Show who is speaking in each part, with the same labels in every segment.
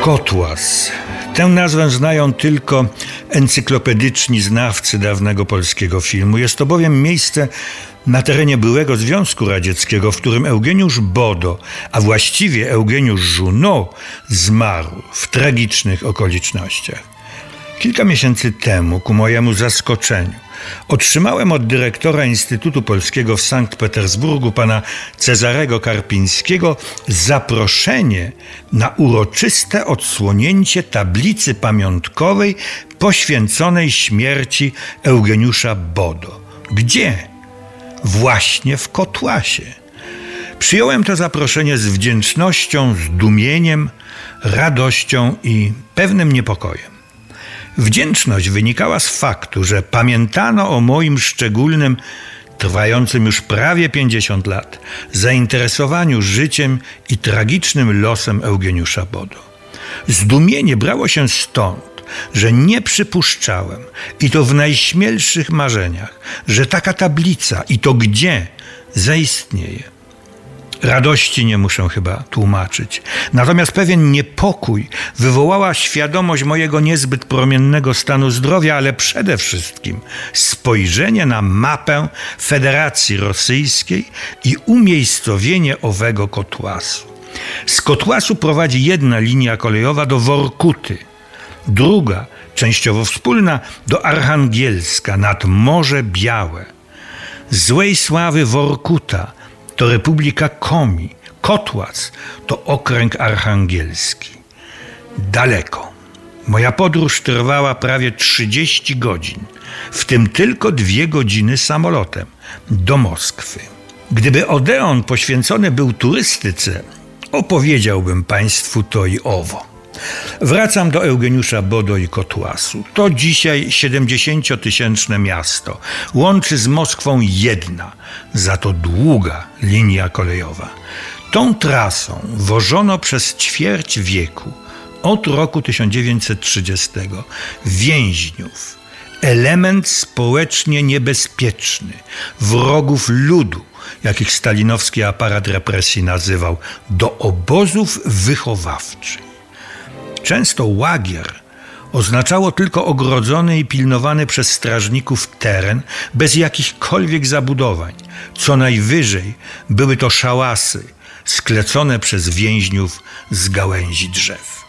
Speaker 1: Kotłas. Tę nazwę znają tylko encyklopedyczni znawcy dawnego polskiego filmu. Jest to bowiem miejsce na terenie byłego Związku Radzieckiego, w którym Eugeniusz Bodo, a właściwie Eugeniusz Junot, zmarł w tragicznych okolicznościach. Kilka miesięcy temu, ku mojemu zaskoczeniu, otrzymałem od dyrektora Instytutu Polskiego w Sankt Petersburgu, pana Cezarego Karpińskiego, zaproszenie na uroczyste odsłonięcie tablicy pamiątkowej poświęconej śmierci Eugeniusza Bodo. Gdzie? Właśnie w Kotłasie. Przyjąłem to zaproszenie z wdzięcznością, zdumieniem, radością i pewnym niepokojem. Wdzięczność wynikała z faktu, że pamiętano o moim szczególnym, trwającym już prawie 50 lat, zainteresowaniu życiem i tragicznym losem Eugeniusza Bodo. Zdumienie brało się stąd, że nie przypuszczałem, i to w najśmielszych marzeniach, że taka tablica, i to gdzie, zaistnieje. Radości nie muszę chyba tłumaczyć. Natomiast pewien niepokój wywołała świadomość mojego niezbyt promiennego stanu zdrowia, ale przede wszystkim spojrzenie na mapę Federacji Rosyjskiej i umiejscowienie owego kotłasu. Z kotłasu prowadzi jedna linia kolejowa do Workuty, druga, częściowo wspólna, do Archangielska nad Morze Białe. Złej sławy Workuta – to Republika Komi, Kotłac to okręg archangielski. Daleko. Moja podróż trwała prawie 30 godzin, w tym tylko dwie godziny samolotem do Moskwy. Gdyby Odeon poświęcony był turystyce, opowiedziałbym Państwu to i owo. Wracam do Eugeniusza Bodo i Kotłasu. To dzisiaj 70-tysięczne miasto. Łączy z Moskwą jedna, za to długa linia kolejowa. Tą trasą wożono przez ćwierć wieku, od roku 1930, więźniów, element społecznie niebezpieczny, wrogów ludu, jakich stalinowski aparat represji nazywał, do obozów wychowawczych. Często łagier oznaczało tylko ogrodzony i pilnowany przez strażników teren bez jakichkolwiek zabudowań. Co najwyżej były to szałasy sklecone przez więźniów z gałęzi drzew.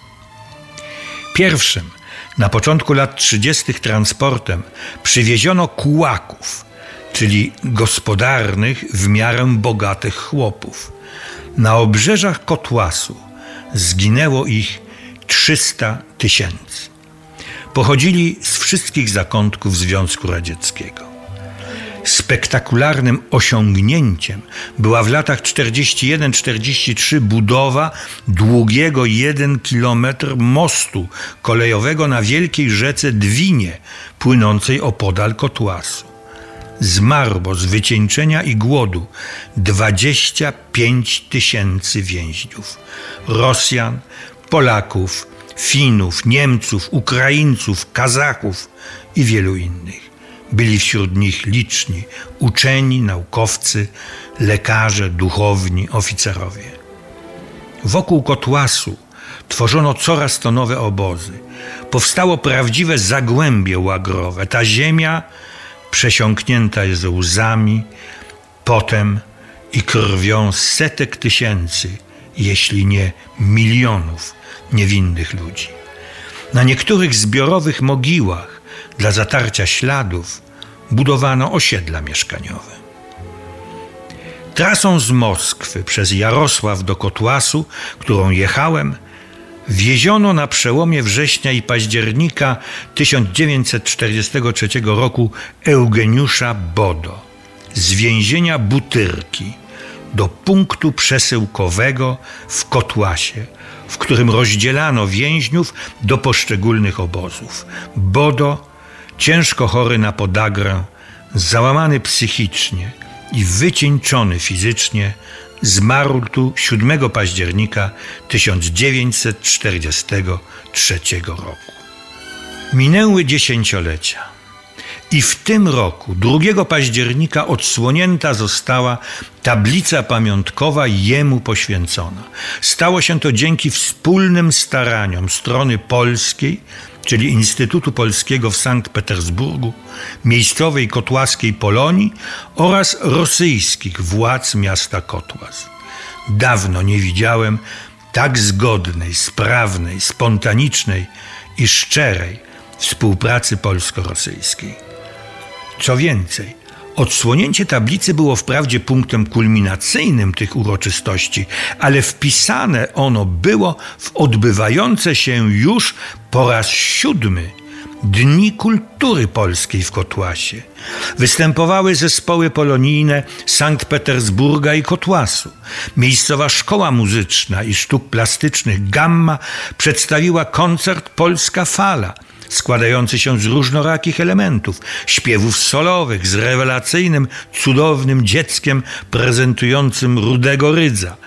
Speaker 1: Pierwszym na początku lat 30. transportem przywieziono kułaków, czyli gospodarnych w miarę bogatych chłopów. Na obrzeżach Kotłasu zginęło ich 300 tysięcy. Pochodzili z wszystkich zakątków Związku Radzieckiego. Spektakularnym osiągnięciem była w latach 41-43 budowa długiego 1 kilometr mostu kolejowego na wielkiej rzece Dwinie, płynącej opodal Kotłasu. Zmarło z wycieńczenia i głodu 25 tysięcy więźniów. Rosjan, Polaków, Finów, Niemców, Ukraińców, Kazachów i wielu innych. Byli wśród nich liczni uczeni, naukowcy, lekarze, duchowni, oficerowie. Wokół Kotłasu tworzono coraz to nowe obozy. Powstało prawdziwe zagłębie łagrowe. Ta ziemia przesiąknięta jest łzami, potem i krwią setek tysięcy, jeśli nie milionów niewinnych ludzi. Na niektórych zbiorowych mogiłach dla zatarcia śladów budowano osiedla mieszkaniowe. Trasą z Moskwy przez Jarosław do Kotłasu, którą jechałem, wieziono na przełomie września i października 1943 roku Eugeniusza Bodo z więzienia Butyrki do punktu przesyłkowego w Kotłasie, w którym rozdzielano więźniów do poszczególnych obozów. Bodo, ciężko chory na podagrę, załamany psychicznie i wycieńczony fizycznie, zmarł tu 7 października 1943 roku. Minęły dziesięciolecia. I w tym roku, 2 października, odsłonięta została tablica pamiątkowa jemu poświęcona. Stało się to dzięki wspólnym staraniom strony polskiej, czyli Instytutu Polskiego w Sankt Petersburgu, miejscowej kotłaskiej Polonii oraz rosyjskich władz miasta Kotłas. Dawno nie widziałem tak zgodnej, sprawnej, spontanicznej i szczerej współpracy polsko-rosyjskiej. Co więcej, odsłonięcie tablicy było wprawdzie punktem kulminacyjnym tych uroczystości, ale wpisane ono było w odbywające się już po raz siódmy Dni Kultury Polskiej w Kotłasie. Występowały zespoły polonijne Sankt Petersburga i Kotłasu. Miejscowa Szkoła Muzyczna i Sztuk Plastycznych Gamma przedstawiła koncert Polska Fala – składający się z różnorakich elementów, śpiewów solowych, z rewelacyjnym, cudownym dzieckiem prezentującym rudego rydza,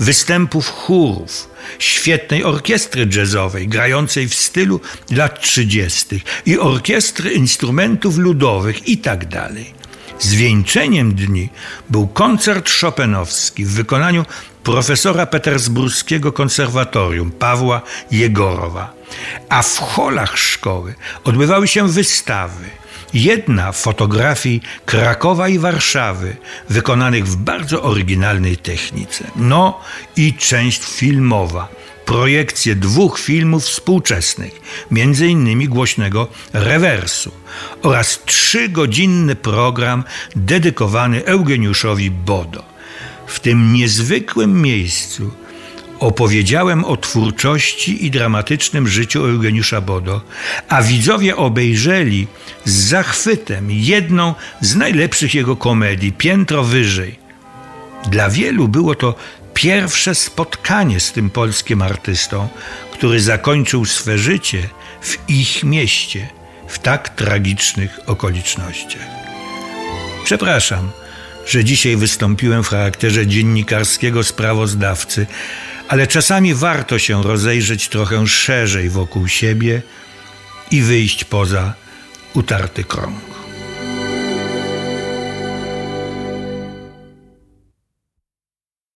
Speaker 1: występów chórów, świetnej orkiestry jazzowej grającej w stylu lat 30. i orkiestry instrumentów ludowych itd. Tak Zwieńczeniem dni był koncert szopenowski w wykonaniu profesora petersburskiego konserwatorium Pawła Jegorowa. A w holach szkoły odbywały się wystawy. Jedna fotografii Krakowa i Warszawy, wykonanych w bardzo oryginalnej technice. No i część filmowa projekcję dwóch filmów współczesnych, innymi głośnego Rewersu oraz trzygodzinny program dedykowany Eugeniuszowi Bodo. W tym niezwykłym miejscu opowiedziałem o twórczości i dramatycznym życiu Eugeniusza Bodo, a widzowie obejrzeli z zachwytem jedną z najlepszych jego komedii, Piętro Wyżej. Dla wielu było to pierwsze spotkanie z tym polskim artystą, który zakończył swe życie w ich mieście w tak tragicznych okolicznościach. Przepraszam, że dzisiaj wystąpiłem w charakterze dziennikarskiego sprawozdawcy, ale czasami warto się rozejrzeć trochę szerzej wokół siebie i wyjść poza utarty krąg.